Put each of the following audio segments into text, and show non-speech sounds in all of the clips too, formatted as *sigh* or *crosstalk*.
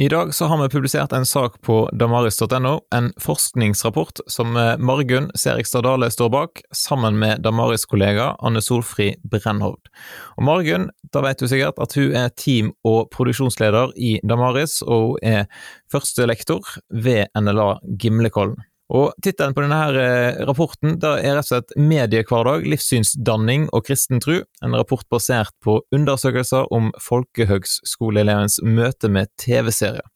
I dag så har vi publisert en sak på damaris.no, en forskningsrapport som eh, Margunn Serigstad Dale står bak, sammen med Damaris-kollega Anne Solfri Brennhovd. Og Margunn, da vet du sikkert at hun er team- og produksjonsleder i Damaris, og hun er førstelektor ved NLA Gimlekollen. Og Tittelen på denne her eh, rapporten er rett og slett Mediehverdag, livssynsdanning og kristen tru, en rapport basert på undersøkelser om folkehøgskoleelevens møte med TV-serier.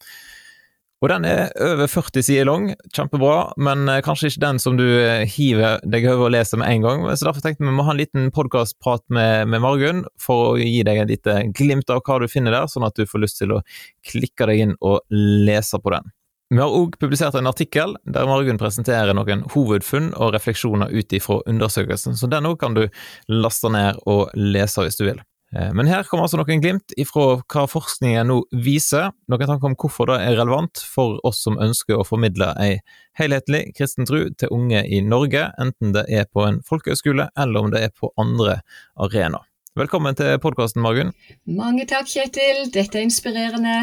Og Den er over 40 sider lang, kjempebra, men eh, kanskje ikke den som du eh, hiver deg over og leser med en gang. Så Derfor tenkte vi vi må ha en liten podkastprat med, med Margunn, for å gi deg et lite glimt av hva du finner der, sånn at du får lyst til å klikke deg inn og lese på den. Vi har òg publisert en artikkel der Margunn presenterer noen hovedfunn og refleksjoner ut ifra undersøkelsen, så den òg kan du laste ned og lese hvis du vil. Eh, men her kommer altså noen glimt ifra hva forskningen nå viser, noen tanker om hvorfor det er relevant for oss som ønsker å formidle ei helhetlig kristen tro til unge i Norge, enten det er på en folkehøyskole eller om det er på andre arenaer. Velkommen til podkasten, Margunn. Mange takk, Kjetil. Dette er inspirerende.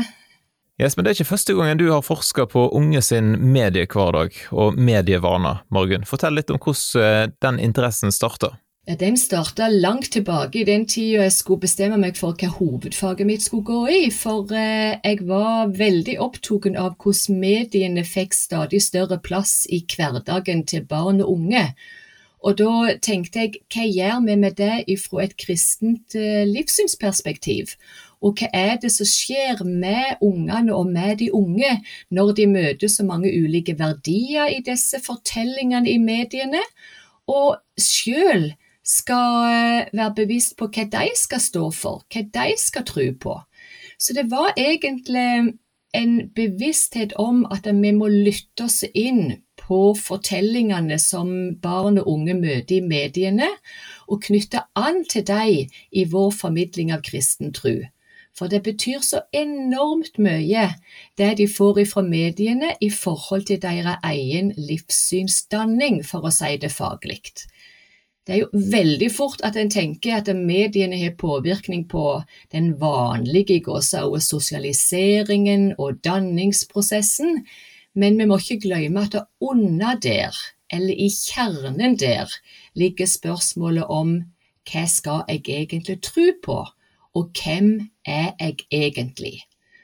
Yes, men Det er ikke første gangen du har forska på unge sin mediehverdag og medievaner, Margunn. Fortell litt om hvordan eh, den interessen starta. Den starta langt tilbake i den tida jeg skulle bestemme meg for hva hovedfaget mitt skulle gå i. For eh, jeg var veldig opptatt av hvordan mediene fikk stadig større plass i hverdagen til barn og unge. Og da tenkte jeg, hva gjør vi med det fra et kristent eh, livssynsperspektiv? Og hva er det som skjer med ungene og med de unge når de møter så mange ulike verdier i disse fortellingene i mediene, og sjøl skal eh, være bevisst på hva de skal stå for, hva de skal tro på. Så det var egentlig en bevissthet om at vi må lytte oss inn på fortellingene som barn og unge møter i mediene, og knytte an til dem i vår formidling av kristen tro. For det betyr så enormt mye, det de får ifra mediene i forhold til deres egen livssynsdanning, for å si det faglig. Det er jo veldig fort at en tenker at mediene har påvirkning på den vanlige sosialiseringen og danningsprosessen, men vi må ikke glemme at det under der, eller i kjernen der, ligger spørsmålet om hva skal jeg egentlig tro på? Og hvem er jeg egentlig?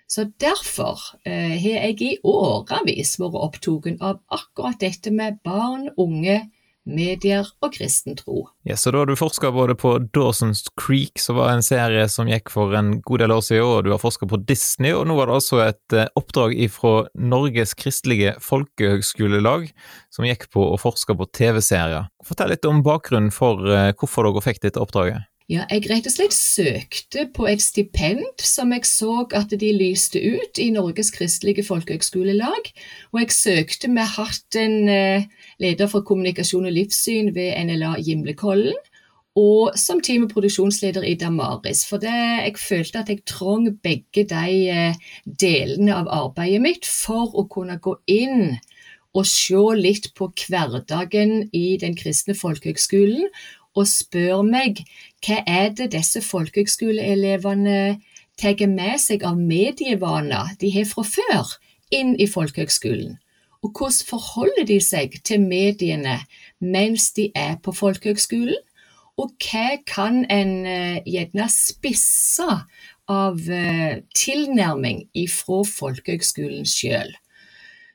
Så Derfor eh, har jeg i årevis vært opptatt av akkurat dette med barn, unge, medier og kristen tro. Ja, så da har du forska både på Dawson's Creek, som var en serie som gikk for en god del år siden, og du har forska på Disney, og nå var det altså et eh, oppdrag fra Norges kristelige folkehøgskolelag, som gikk på å forske på TV-serier. Fortell litt om bakgrunnen for eh, hvorfor dere fikk dette oppdraget. Ja, jeg rett og slett søkte på et stipend som jeg så at de lyste ut i Norges kristelige folkehøgskolelag. Og jeg søkte med hatt en eh, leder for kommunikasjon og livssyn ved NLA Gimlekollen. Og som team- og produksjonsleder i Damaris. For det, jeg følte at jeg trong begge de eh, delene av arbeidet mitt for å kunne gå inn og se litt på hverdagen i den kristne folkehøgskolen, og spør meg hva er det disse folkehøgskoleelevene tar med seg av medievaner de har fra før, inn i folkehøgskolen? Og hvordan forholder de seg til mediene mens de er på folkehøgskolen? Og hva kan en uh, gjerne spisse av uh, tilnærming ifra folkehøgskolen sjøl?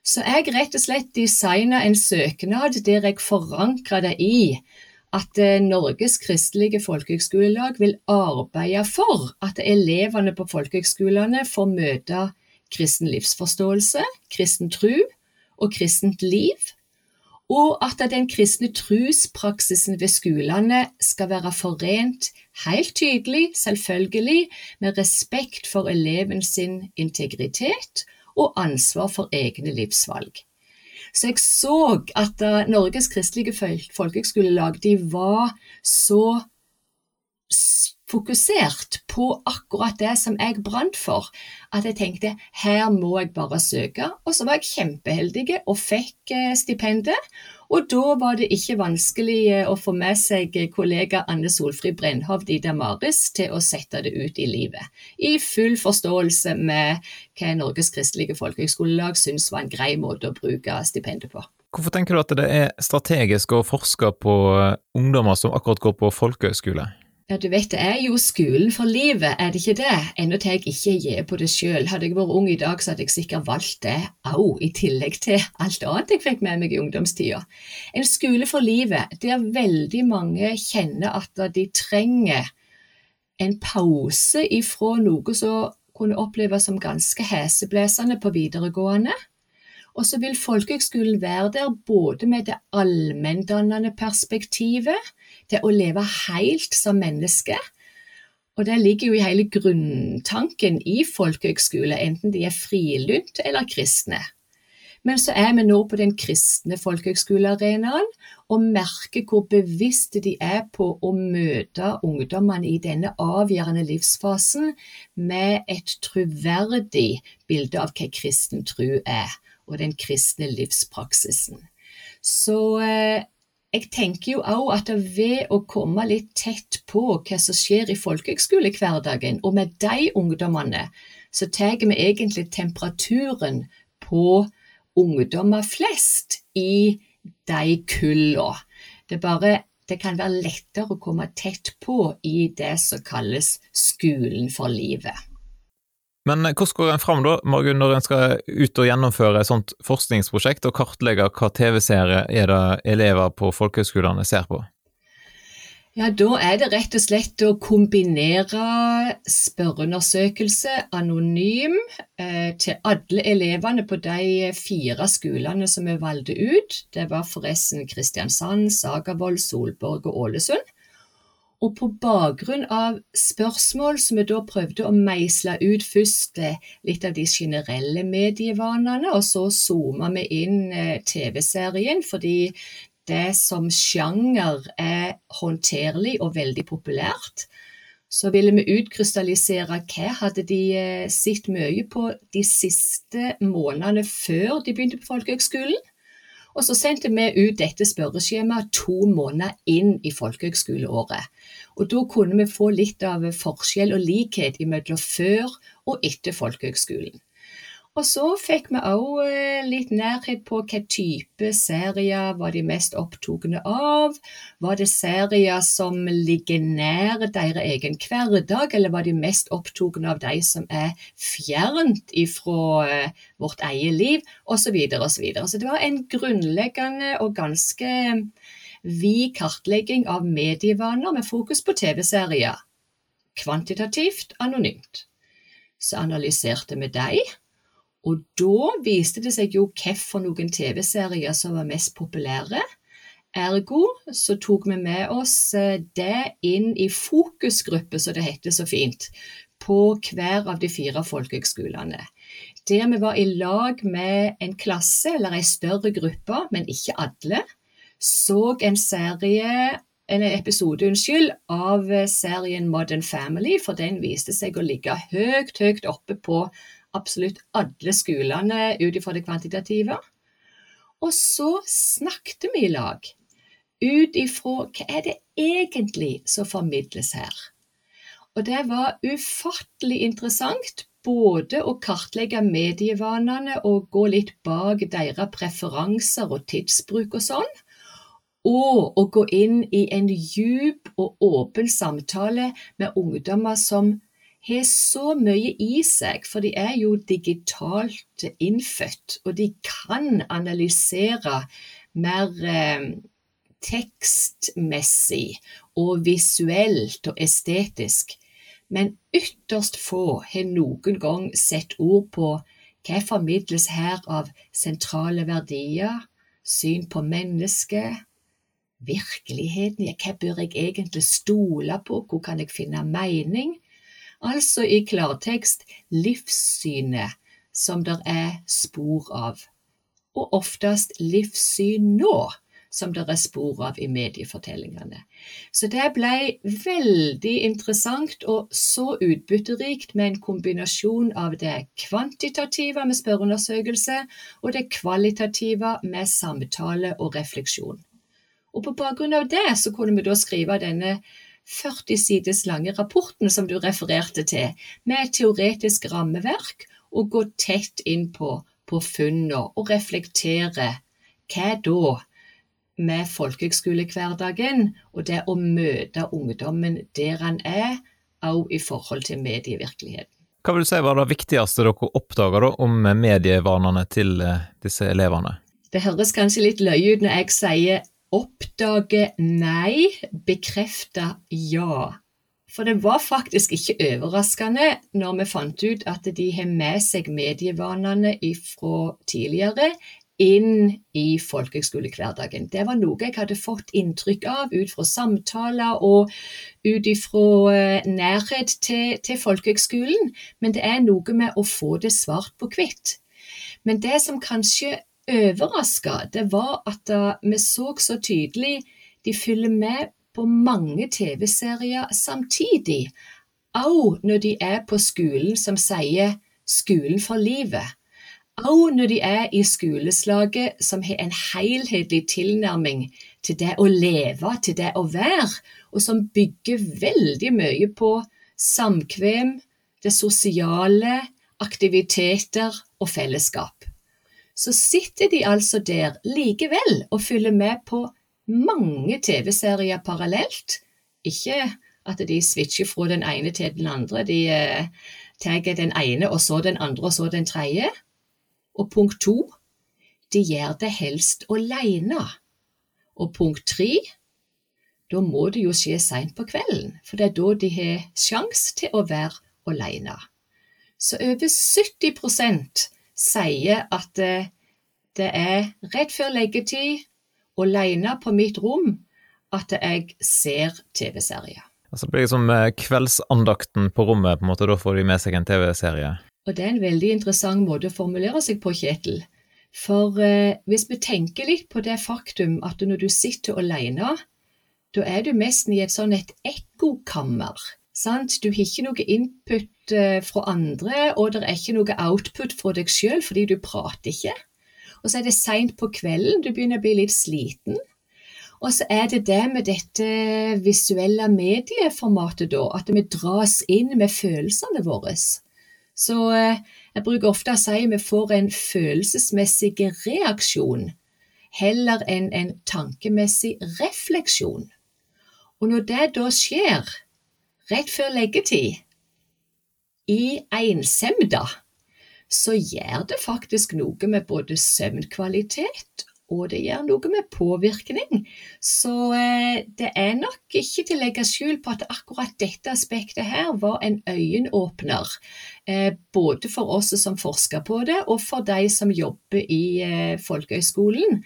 Så jeg rett og slett designa en søknad der jeg forankra det i at eh, Norges kristelige folkehøgskolelag vil arbeide for at elevene på folkehøgskolene får møte kristen livsforståelse, kristen tro og kristent liv, og at den kristne truspraksisen ved skolene skal være forent helt tydelig, selvfølgelig, med respekt for eleven sin integritet og ansvar for egne livsvalg. Så jeg så at uh, Norges kristelige folkehøgskolelag de var så fokusert på akkurat det som jeg brant for, at jeg tenkte her må jeg bare søke. Og så var jeg kjempeheldig og fikk eh, stipendet. Og da var det ikke vanskelig eh, å få med seg kollega Anne Solfrid Brennhovd i Damaris til å sette det ut i livet, i full forståelse med hva Norges kristelige folkehøgskolelag syns var en grei måte å bruke stipendet på. Hvorfor tenker du at det er strategisk å forske på eh, ungdommer som akkurat går på folkehøyskole? Ja, du vet, det er jo skolen for livet, er det ikke det? Ennå til jeg ikke gir på det sjøl. Hadde jeg vært ung i dag, så hadde jeg sikkert valgt det, au, i tillegg til alt annet jeg fikk med meg i ungdomstida. En skole for livet, der veldig mange kjenner at de trenger en pause ifra noe som kunne oppleves som ganske heseblesende på videregående og så vil folkehøgskolen være der både med det allmenndannende perspektivet, det å leve helt som menneske. Og det ligger jo i hele grunntanken i folkehøgskole, enten de er frilynt eller kristne. Men så er vi nå på den kristne folkehøgskolearenaen og merker hvor bevisste de er på å møte ungdommene i denne avgjørende livsfasen med et troverdig bilde av hva kristen tro er og den kristne livspraksisen. Så eh, jeg tenker jo òg at ved å komme litt tett på hva som skjer i folkehøgskolehverdagen, og med de ungdommene, så tar vi egentlig temperaturen på ungdommer flest i de kulla. Det, det kan være lettere å komme tett på i det som kalles skolen for livet. Men eh, hvordan går en fram da, Margunn, når en skal ut og gjennomføre et sånt forskningsprosjekt og kartlegge hva TV-serie er det elever på folkehøgskolene ser på? Ja, Da er det rett og slett å kombinere spørreundersøkelse anonym eh, til alle elevene på de fire skolene som vi valgte ut. Det var forresten Kristiansand, Sagavold, Solborg og Ålesund. Og på bakgrunn av spørsmål som vi da prøvde å meisle ut først eh, litt av de generelle medievanene, og så zooma vi inn eh, TV-serien, fordi det som sjanger er håndterlig og veldig populært. Så ville vi utkrystallisere hva hadde de eh, sett mye på de siste månedene før de begynte på folkehøgskolen. Og så sendte vi ut dette spørreskjemaet to måneder inn i folkehøgskoleåret. Og da kunne vi få litt av forskjell og likhet mellom før og etter folkehøgskolen. Og så fikk vi òg eh, litt nærhet på hva type serier var de mest opptatt av. Var det serier som ligger nær deres egen hverdag, eller var de mest opptatt av de som er fjernt ifra eh, vårt eget liv, osv. osv. Så, videre. så det var en grunnleggende og ganske vid kartlegging av medievaner med fokus på TV-serier. Kvantitativt anonymt. Så analyserte vi dem og da viste det seg jo hvilke TV-serier som var mest populære. Ergo så tok vi med oss eh, det inn i fokusgruppe, som det heter så fint, på hver av de fire folkehøgskolene. Der vi var i lag med en klasse eller ei større gruppe, men ikke alle, så en serie en episode unnskyld, av serien Modern Family, for den viste seg å ligge høyt, høyt oppe på absolutt alle skolene ut ifra det kvantitative. Og så snakket vi i lag ut ifra hva er det egentlig som formidles her. Og det var ufattelig interessant både å kartlegge medievanene og gå litt bak deres preferanser og tidsbruk og sånn, og å gå inn i en djup og åpen samtale med ungdommer som har så mye i seg, for de er jo digitalt innfødt, og de kan analysere mer eh, tekstmessig og visuelt og estetisk. Men ytterst få har noen gang sett ord på hva formidles her av sentrale verdier, syn på mennesket, virkeligheten, hva bør jeg egentlig stole på, hvor kan jeg finne mening? Altså i klartekst livssynet som der er spor av. Og oftest livssyn nå, som det er spor av i mediefortellingene. Så det ble veldig interessant og så utbytterikt med en kombinasjon av det kvantitative med spørreundersøkelse og det kvalitative med samtale og refleksjon. Og på bakgrunn av det så kunne vi da skrive denne 40 sides lange rapporten som du refererte til, med et teoretisk rammeverk, og gå tett inn på, på funnene og reflektere hva da med folkehøgskolehverdagen og det å møte ungdommen der han er, òg i forhold til medievirkeligheten. Hva vil du si var det viktigste dere oppdaga om medievanene til eh, disse elevene? Det høres kanskje litt løye ut når jeg sier oppdage nei, bekrefte ja. For det var faktisk ikke overraskende når vi fant ut at de har med seg medievanene fra tidligere inn i folkehøgskolehverdagen. Det var noe jeg hadde fått inntrykk av ut fra samtaler og ut fra eh, nærhet til, til folkehøgskolen, men det er noe med å få det svart på hvitt. Men det som kanskje overraska, det var at eh, vi så så tydelig de følger med på mange TV-serier samtidig, òg når de er på skolen som sier 'Skolen for livet'. Òg når de er i skoleslaget som har en helhetlig tilnærming til det å leve, til det å være, og som bygger veldig mye på samkvem, det sosiale, aktiviteter og fellesskap. Så sitter de altså der likevel og følger med på mange TV-serier parallelt. Ikke at de switcher fra den ene til den andre. De eh, tar den ene, og så den andre, og så den tredje. Og punkt to de gjør det helst alene. Og punkt tre da må det jo skje seint på kvelden, for det er da de har sjanse til å være alene. Så over 70 sier at eh, det er rett før leggetid alene på mitt rom at jeg ser TV-serier. Altså det blir liksom eh, kveldsandakten på rommet, på en måte, da får de med seg en TV-serie? Og det er en veldig interessant måte å formulere seg på, Kjetil. For eh, hvis vi tenker litt på det faktum at når du sitter alene, da er du nesten i et sånn et ekkokammer. Sant? Du har ikke noe input eh, fra andre, og det er ikke noe output fra deg sjøl fordi du prater ikke. Og så er det seint på kvelden, du begynner å bli litt sliten. Og så er det det med dette visuelle medieformatet, da, at vi dras inn med følelsene våre. Så eh, jeg bruker ofte å si vi får en følelsesmessig reaksjon heller enn en tankemessig refleksjon. Og når det da skjer rett før leggetid, i ensemda, så gjør det faktisk noe med både søvnkvalitet og det gjør noe med påvirkning. Så eh, det er nok ikke til å legge skjul på at akkurat dette aspektet her var en øyenåpner. Eh, både for oss som forsker på det, og for de som jobber i eh, Folkehøgskolen.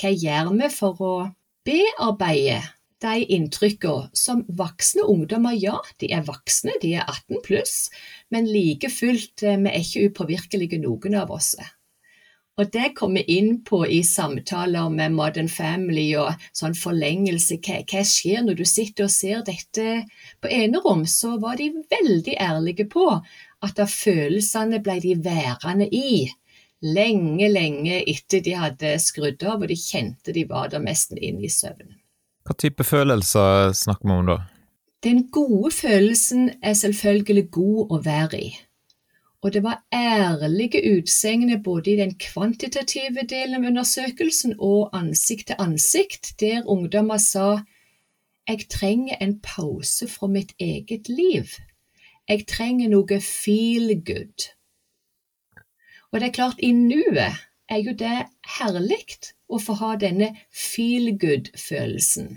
Hva gjør vi for å bearbeide de inntrykkene som voksne ungdommer, ja, de er voksne, de er 18 pluss, men like fullt, eh, vi er ikke upåvirkelige noen av oss. Og det kommer inn på i samtaler med Modern Family og sånn forlengelse. Hva, hva, skjer når du sitter og ser dette på enerom? Så var de veldig ærlige på at da følelsene ble de værende i lenge, lenge etter de hadde skrudd av, og de kjente de var der nesten inn i søvnen. Hva type følelser snakker vi om da? Den gode følelsen er selvfølgelig god å være i. Og det var ærlige utsegner både i den kvantitative delen av undersøkelsen og ansikt til ansikt, der ungdommer sa jeg trenger en pause fra mitt eget liv. Jeg trenger noe feel good. Og det er klart, i nuet er jo det herlig å få ha denne feel good-følelsen.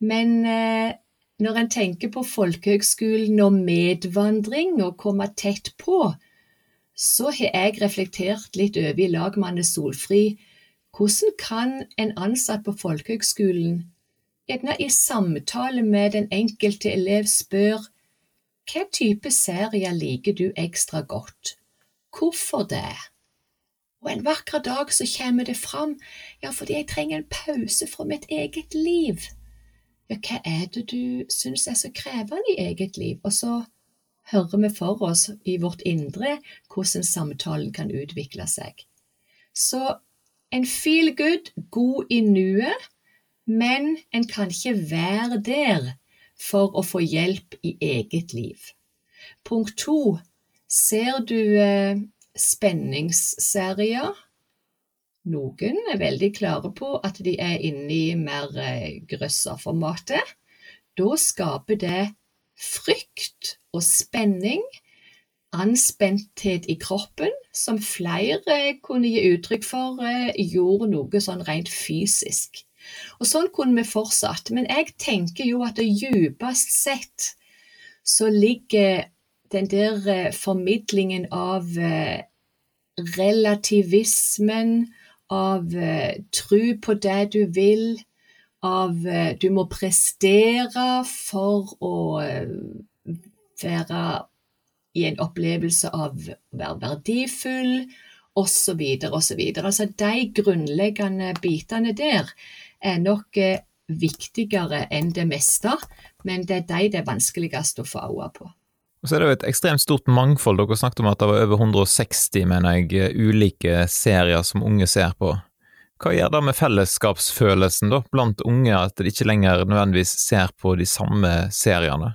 Men eh, når en tenker på folkehøgskolen og medvandring og komme tett på, så har jeg reflektert litt over i lag med Anne Solfri hvordan kan en ansatt på folkehøgskolen, gjerne i samtale med den enkelte elev, spørre hva type serier liker du ekstra godt, hvorfor det? Og en vakker dag så kommer det fram, ja, fordi jeg trenger en pause fra mitt eget liv. Ja, hva er det du syns er så krevende i eget liv? Og så hører vi for oss i vårt indre hvordan samtalen kan utvikle seg. Så en feel good, god i nuet, men en kan ikke være der for å få hjelp i eget liv. Punkt to, ser du eh, spenningsserier. Noen er veldig klare på at de er inne i mer eh, grøsserformatet. Da skaper det frykt og spenning, anspenthet i kroppen, som flere kunne gi uttrykk for eh, gjorde noe sånn rent fysisk. Og Sånn kunne vi fortsatt, men jeg tenker jo at djupest sett så ligger den der eh, formidlingen av eh, relativismen, av eh, tro på det du vil, av du må prestere for å være i en opplevelse av å være verdifull, osv., osv. Altså de grunnleggende bitene der er nok viktigere enn det meste, men det er de det er vanskeligst å få øye på. Og så er det jo et ekstremt stort mangfold. Dere snakket om at det var over 160, mener jeg, ulike serier som unge ser på. Hva gjør det med fellesskapsfølelsen da, blant unge, at de ikke lenger nødvendigvis ser på de samme seriene?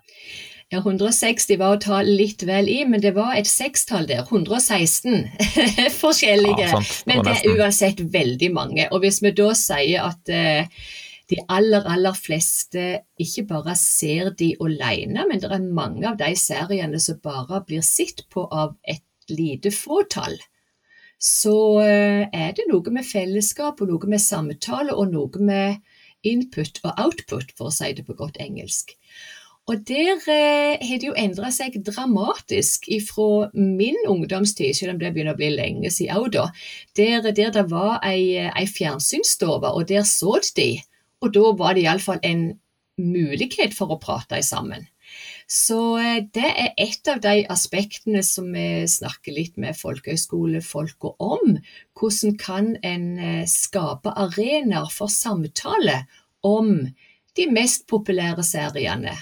Ja, 160 var å ta litt vel i, men det var et sekstall der. 116 *laughs* forskjellige. Ja, men det er uansett veldig mange. Og hvis vi da sier at eh, de aller, aller fleste ikke bare ser de alene, men det er mange av de seriene som bare blir sett på av et lite fåtall. Så eh, er det noe med fellesskap og noe med samtale og noe med input og output, for å si det på godt engelsk. Og der eh, har det jo endra seg dramatisk fra min ungdomstid, selv om det begynner å bli lenge siden òg, da. Der, der det var ei, ei fjernsynsstove, og der så de. Og da var det iallfall en mulighet for å prate sammen. Så eh, det er et av de aspektene som vi snakker litt med folkehøyskolefolka om. Hvordan kan en eh, skape arenaer for samtale om de mest populære seriene?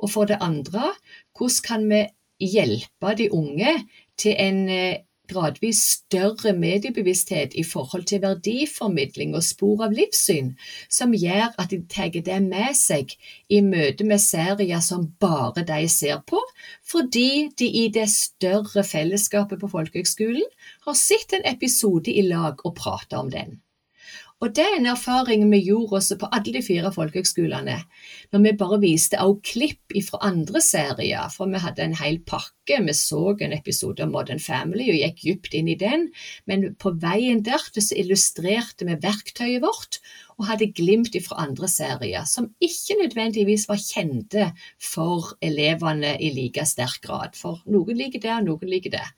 Og for det andre, hvordan kan vi hjelpe de unge til en eh, gradvis større mediebevissthet i forhold til verdiformidling og spor av livssyn, som gjør at de tar det med seg i møte med serier som bare de ser på, fordi de i det større fellesskapet på folkehøgskolen har sett en episode i lag og prata om den. Og det er en erfaring vi gjorde også på alle de fire folkehøgskolene, når vi bare viste også klipp fra andre serier, for vi hadde en hel pakke. Vi så en episode om Modern Family og gikk dypt inn i den, men på veien der så illustrerte vi verktøyet vårt og hadde glimt fra andre serier, som ikke nødvendigvis var kjente for elevene i like sterk grad. For noen liker det, og noen liker det.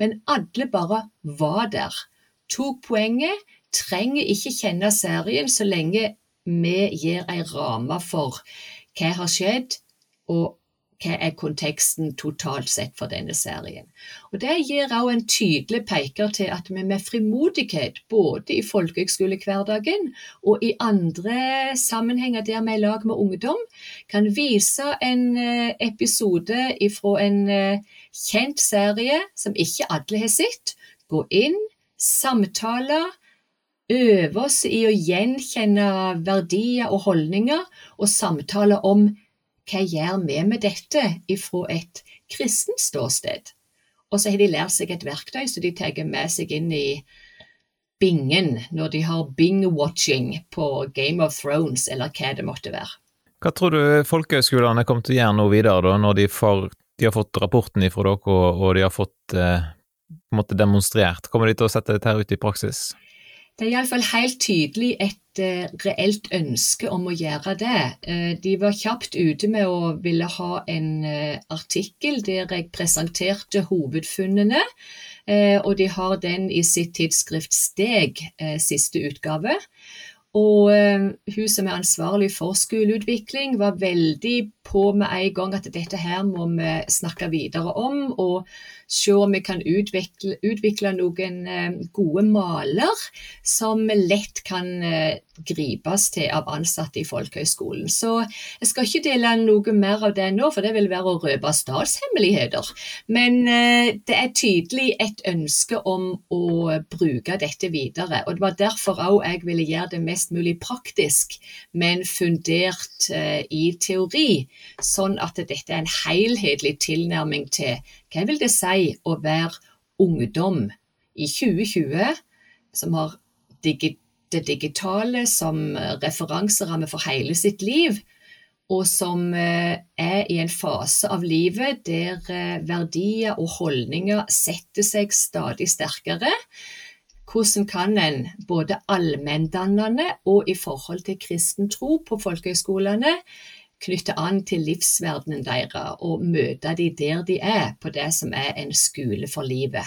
Men alle bare var der, tok poenget, trenger ikke kjenne serien så lenge vi gir en ramme for hva har skjedd, og hva er konteksten totalt sett for denne serien. Og Det gir også en tydelig peker til at vi med frimodighet, både i folkehøgskolehverdagen og i andre sammenhenger der vi er i lag med ungdom, kan vise en eh, episode fra en eh, kjent serie som ikke alle har sett, gå inn, samtale, øve oss i å gjenkjenne verdier og holdninger, og samtale om hva gjør vi med dette ifra et kristent ståsted. Og så har de lært seg et verktøy så de tar med seg inn i bingen når de har bing-watching på Game of Thrones, eller hva det måtte være. Hva tror du folkehøyskolene kommer til å gjøre nå videre, da, når de, får, de har fått rapporten fra dere og de har fått eh, demonstrert? Kommer de til å sette dette ut i praksis? Det er iallfall helt tydelig et uh, reelt ønske om å gjøre det. Uh, de var kjapt ute med å ville ha en uh, artikkel der jeg presenterte hovedfunnene, og de har den i sitt tidsskrift Steg, siste utgave. Og hun som er ansvarlig for skoleutvikling, var veldig på med en gang at dette her må vi snakke videre om, og se om vi kan utvikle, utvikle noen eh, gode maler som lett kan eh, gripes til av ansatte i folkehøyskolen. Så jeg skal ikke dele noe mer av det nå, for det vil være å røpe statshemmeligheter. Men eh, det er tydelig et ønske om å bruke dette videre. Og det var derfor òg jeg ville gjøre det mest mulig praktisk, men fundert i teori, sånn at dette er en helhetlig tilnærming til hva vil det si å være ungdom i 2020 som har det digitale som referanseramme for hele sitt liv, og som eh, er i en fase av livet der eh, verdier og holdninger setter seg stadig sterkere. Hvordan kan en både allmenndannende og i forhold til kristen tro på folkehøyskolene knytte an til livsverdenen deres og møte de der de er, på det som er en skole for livet.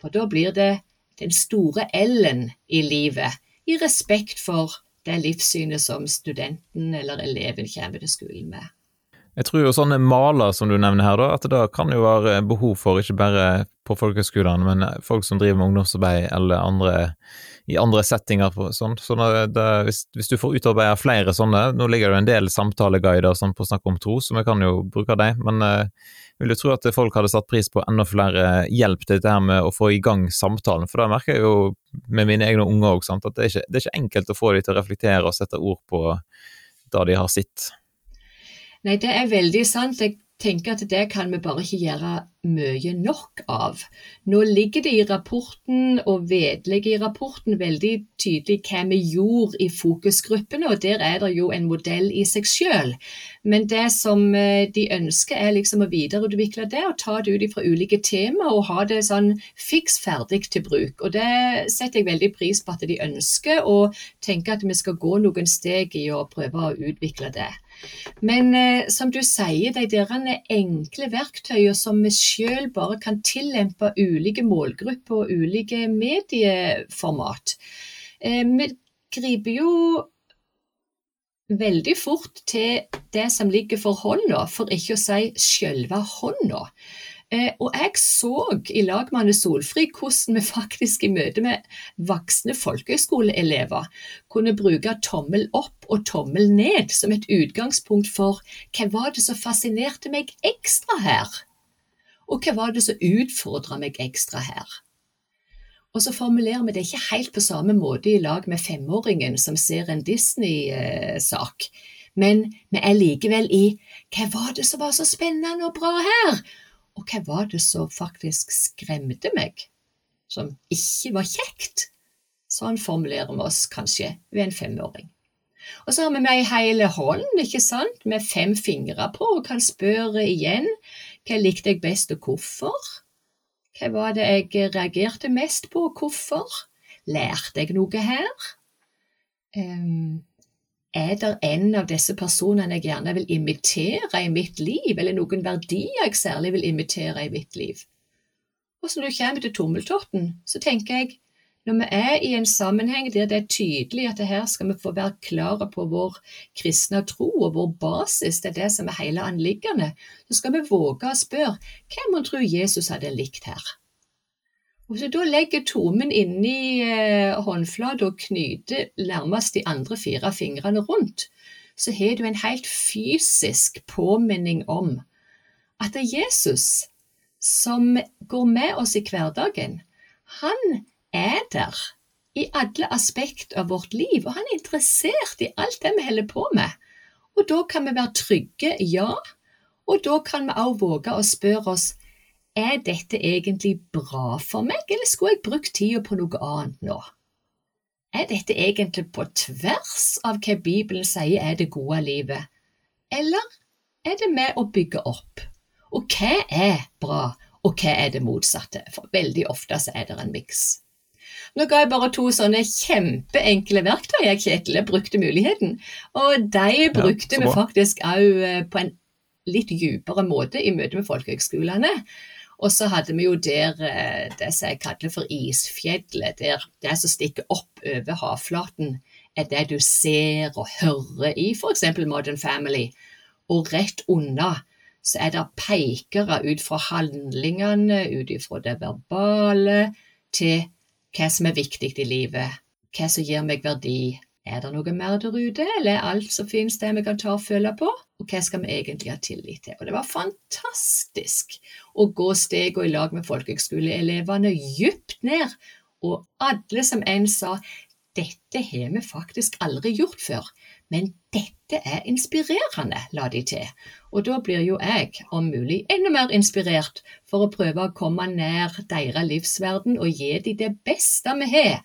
For da blir det den store L-en i livet, i respekt for det livssynet som studenten eller eleven kommer til skolen med. Jeg tror jo sånne maler som du nevner her, da, at det kan jo være behov for, ikke bare på folkehøyskolene, men folk som driver med ungdomsarbeid eller andre, i andre settinger. Sånn. Så det, hvis, hvis, du får utarbeida flere sånne, nå ligger det jo en del samtaleguider sånn, på Snakk om tro, så vi kan jo bruke dem, men eh, vil jo tro at folk hadde satt pris på enda flere hjelp til dette her med å få i gang samtalen, for da merker jeg jo med mine egne unger òg, at det er, ikke, det er ikke enkelt å få dem til å reflektere og sette ord på det de har sett. Nei, det er veldig sant. Jeg tenker at det kan vi bare ikke gjøre mye nok av. Nå ligger det i rapporten og vedlegget i rapporten veldig tydelig hva vi gjorde i fokusgruppene, og der er det jo en modell i seg selv. Men det som eh, de ønsker er liksom å videreutvikle det og ta det ut fra ulike tema og ha det sånn fiks ferdig til bruk. Og det setter jeg veldig pris på at de ønsker, og tenker at vi skal gå noen steg i å prøve å utvikle det. Men eh, som du sier, de der enkle verktøyene som vi selv bare kan tillempe ulike målgrupper og ulike medieformat. Eh, vi griper jo veldig fort til det som ligger for hånda, for ikke å si sjølve hånda. Eh, og jeg så i lag med Anne Solfri hvordan vi faktisk i møte med voksne folkehøyskoleelever kunne bruke tommel opp og tommel ned som et utgangspunkt for hva var det som fascinerte meg ekstra her, og hva var det som utfordra meg ekstra her. Og så formulerer vi det ikke helt på samme måte i lag med femåringen som ser en Disney-sak, men vi er likevel i hva var det som var så spennende og bra her? Og hva var det som faktisk skremte meg, som ikke var kjekt? Sånn formulerer vi oss kanskje ved en femåring. Og så har vi med ei hele hånd, ikke sant, med fem fingre på, og kan spørre igjen hva likte jeg best og hvorfor? Hva var det jeg reagerte mest på, og hvorfor? Lærte jeg noe her? Um, er det en av disse personene jeg gjerne vil imitere i mitt liv, eller noen verdier jeg særlig vil imitere i mitt liv? Og så når du kommer til tommeltotten, så tenker jeg når vi er i en sammenheng der det er tydelig at her skal vi få være klare på vår kristne tro og vår basis, det er det som er hele anliggende, så skal vi våge å spørre hvem hun tror Jesus hadde likt her? Og du da legger tomen inni eh, håndflata og knyter nærmest de andre fire fingrene rundt, så har du en helt fysisk påminning om at det er Jesus som går med oss i hverdagen, han er der i alle aspekt av vårt liv, og han er interessert i alt det vi holder på med. Og da kan vi være trygge, ja, og da kan vi også våge å spørre oss er dette egentlig bra for meg, eller skulle jeg brukt tida på noe annet nå? Er dette egentlig på tvers av hva Bibelen sier er det gode livet, eller er det med å bygge opp? Og hva er bra, og hva er det motsatte? For veldig ofte så er det en miks. Nå ga jeg bare to sånne kjempeenkle verktøy, jeg, Kjetil. Jeg brukte muligheten. Og de brukte ja, vi faktisk òg eh, på en litt dypere måte i møte med folkehøgskolene. Og så hadde vi jo der eh, det som jeg kaller for isfjellet, der det som stikker opp over havflaten, er det du ser og hører i f.eks. Modern Family. Og rett unna så er det pekere ut fra handlingene, ut ifra det verbale, til hva som er viktig i livet, hva som gir meg verdi, er det noe mer der ute, eller er alt som finnes det vi kan ta og føle på? Og hva skal vi egentlig ha tillit til? Og det var fantastisk å gå stegene i lag med folkehøgskoleelevene dypt ned, og alle som en sa dette har vi faktisk aldri gjort før, men dette er inspirerende, la de til. Og da blir jo jeg, om mulig, enda mer inspirert for å prøve å komme nær deres livsverden og gi dem det beste vi har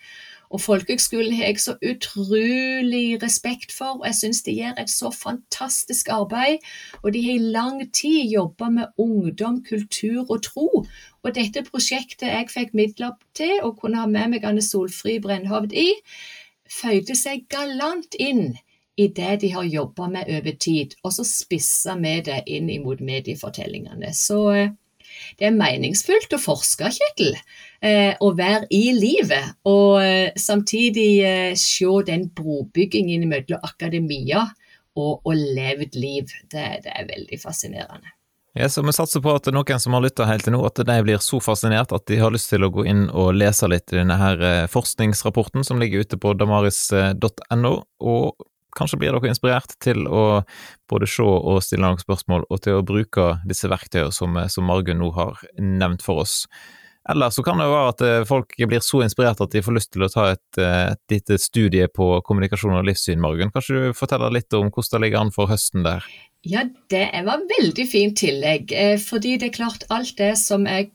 og folkehøgskolen har jeg så utrolig respekt for, og jeg syns de gjør et så fantastisk arbeid. Og de har i lang tid jobba med ungdom, kultur og tro. Og dette prosjektet jeg fikk midler til og kunne ha med meg Anne Solfrid Brennhovd i, føyde seg galant inn i det de har jobba med over tid, og så spissa vi det inn imot mediefortellingene. Så eh, det er meningsfullt å forske, Kjetil. Eh, å være i livet, og eh, samtidig eh, se den brobyggingen mellom akademia og, og levd liv. Det, det, er veldig fascinerende. Ja, så Vi satser på at noen som har lytta helt til nå, at de blir så fascinert at de har lyst til å gå inn og lese litt i denne her forskningsrapporten som ligger ute på damaris.no. og Kanskje blir dere inspirert til å både se og stille noen spørsmål, og til å bruke disse verktøyene som, som Margunn nå har nevnt for oss. Eller så kan det være at eh, folk blir så inspirert at de får lyst til å ta et, eh, et lite studie på kommunikasjon og livssyn, Margunn. Kanskje du forteller litt om hvordan det ligger an for høsten der? Ja, det var veldig fint tillegg. Eh, fordi det er klart alt det som jeg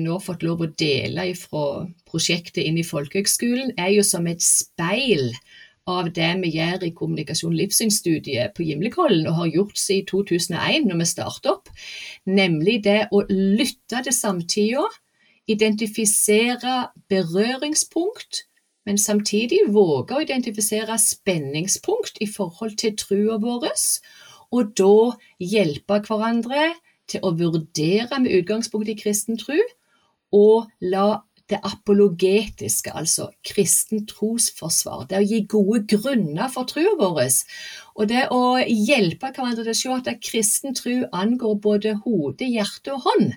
nå har fått lov å dele fra prosjektet inn i folkehøgskolen, er jo som et speil av det vi gjør i kommunikasjon livssynsstudiet på Gimlekollen, og har gjort siden 2001 når vi startet opp, nemlig det å lytte til samtida, identifisere berøringspunkt, men samtidig våge å identifisere spenningspunkt i forhold til trua vår, og da hjelpe hverandre til å vurdere med utgangspunkt i kristen tru, og la det apologetiske, altså kristen trosforsvar. Det å gi gode grunner for troa vår. Og det å hjelpe hverandre til å se at kristen tro angår både hode, hjerte og hånd.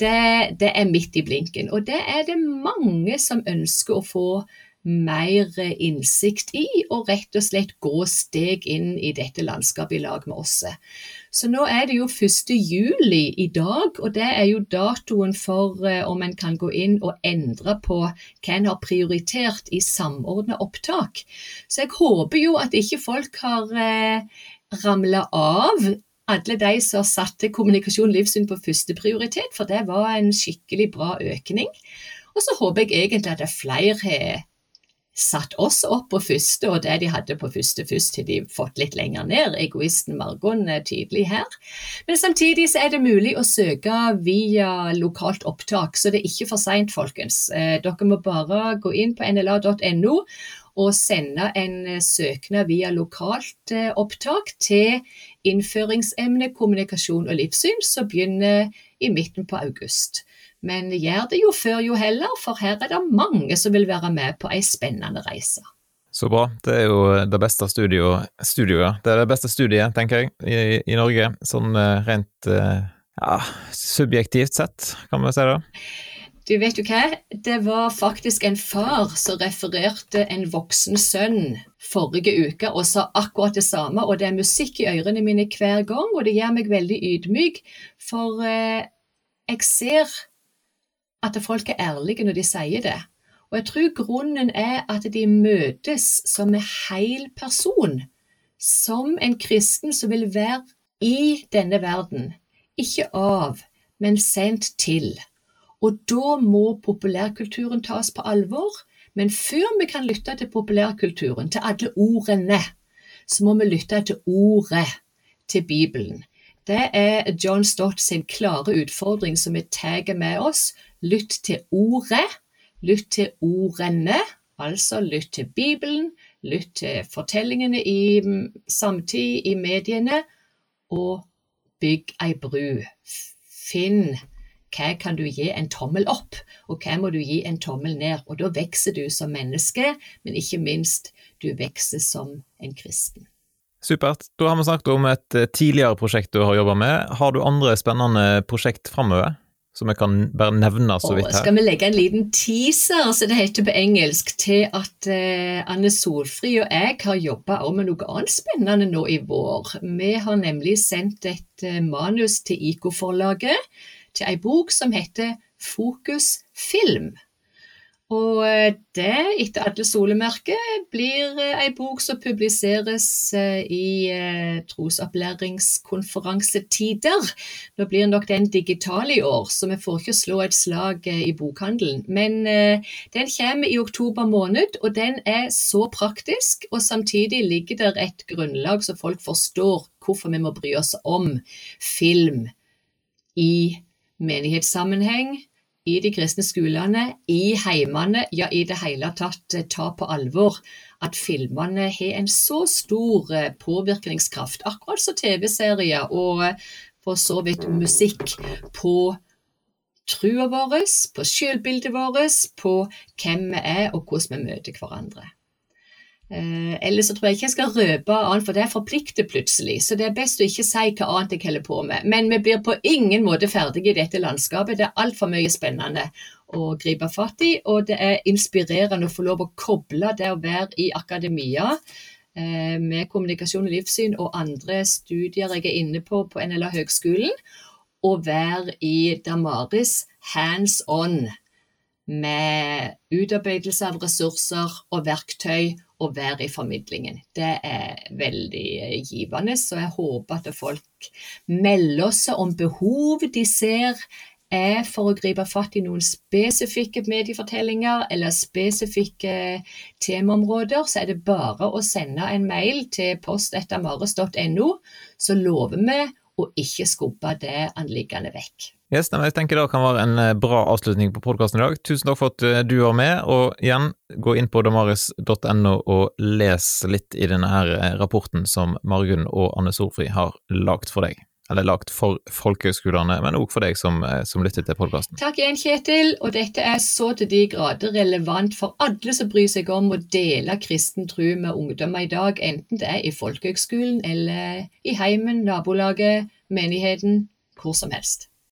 Det, det, er midt i blinken. Og det er det mange som ønsker å få mer innsikt i, og rett og slett gå steg inn i dette landskapet i lag med oss. Så nå er det jo 1. juli i dag, og det er jo datoen for eh, om en kan gå inn og endre på hva en har prioritert i samordna opptak. Så jeg håper jo at ikke folk har eh, ramla av alle de som satte kommunikasjon og livssyn på første prioritet, for det var en skikkelig bra økning. Og så håper jeg egentlig at det er flere har satt oss opp på første, og det de hadde på første først, til de fått litt lenger ned. Egoisten Margon er tydelig her. Men samtidig så er det mulig å søke via lokalt opptak, så det er ikke for seint, folkens. Eh, dere må bare gå inn på nla.no og sende en søknad via lokalt eh, opptak til innføringsemne kommunikasjon og livssyn, som begynner i midten på august. Men gjør det jo før jo heller, for her er det mange som vil være med på ei spennende reise. Så bra. Det er jo det beste studioet, Det det beste studiet, tenker jeg, i, i Norge. Sånn eh, rent eh, ja, subjektivt sett, kan man si det. Du vet jo hva, det var faktisk en far som refererte en voksen sønn forrige uke og sa akkurat det samme, og det er musikk i ørene mine hver gang, og det gjør meg veldig ydmyk, for eh, jeg ser at folk er ærlige når de sier det. Og jeg tror grunnen er at de møtes som en hel person, som en kristen som vil være i denne verden, ikke av, men sendt til. Og da må populærkulturen tas på alvor, men før vi kan lytte til populærkulturen, til alle ordene, så må vi lytte til ordet, til Bibelen. Det er John Stott sin klare utfordring som vi tar med oss Lytt til ordet, lytt til ordene, altså lytt til Bibelen, lytt til fortellingene i samtid i mediene, og bygg ei bru. Finn hva kan du gi en tommel opp, og hva må du gi en tommel ned? Og da vokser du som menneske, men ikke minst, du vokser som en kristen. Supert. Da har vi snakket om et eh, tidligere prosjekt du har jobba med. Har du andre spennende prosjekt framover? Som jeg kan bare nevne så vidt her. Skal vi legge en liten teaser, som det heter på engelsk, til at eh, Anne Solfri og jeg har jobba med noe annet spennende nå i vår. Vi har nemlig sendt et eh, manus til IK-forlaget til ei bok som heter Fokus film. Og eh, det, etter alle solemerker, blir eh, ei bok som publiseres eh, i trosopplæringskonferansetider. Nå blir nok den digital i år, så vi får ikke slå et slag i bokhandelen. Men den kommer i oktober måned, og den er så praktisk. Og samtidig ligger der et grunnlag så folk forstår hvorfor vi må bry oss om film i menighetssammenheng i de kristne skolene, i heimene, ja i det hele tatt eh, ta på alvor at filmene har en så stor eh, påvirkningskraft, akkurat som TV-serier og eh, for så vidt musikk, på trua vår, på selvbildet vårt, på hvem vi er og hvordan vi møter hverandre. Eh, ellers så tror jeg ikke jeg skal røpe annet, for det forplikter plutselig. Så det er best å ikke si hva annet jeg holder på med. Men vi blir på ingen måte ferdige i dette landskapet. Det er altfor mye spennende å gripe fatt i, og det er inspirerende å få lov å koble det å være i akademia eh, med kommunikasjon og livssyn og andre studier jeg er inne på på NLA Høgskolen, og være i Damaris hands on med utarbeidelse av ressurser og verktøy å være i formidlingen. Det er veldig givende, så jeg håper at folk melder seg om behov de ser er for å gripe fatt i noen spesifikke mediefortellinger eller spesifikke temaområder, så er det bare å sende en mail til postetamores.no, så lover vi å ikke skubbe det anliggende vekk. Yes, jeg tenker det kan være en eh, bra avslutning på podkasten i dag. Tusen takk for at eh, du var med, og igjen, gå inn på damaris.no og les litt i denne her eh, rapporten som Margunn og Anne Solfri har lagt for deg. Eller lagt for folkehøgskolene, men òg for deg som, som lytter til podkasten. Takk igjen, Kjetil, og dette er så til de grader relevant for alle som bryr seg om å dele kristen tro med ungdommer i dag, enten det er i folkehøgskolen eller i heimen, nabolaget, menigheten, hvor som helst.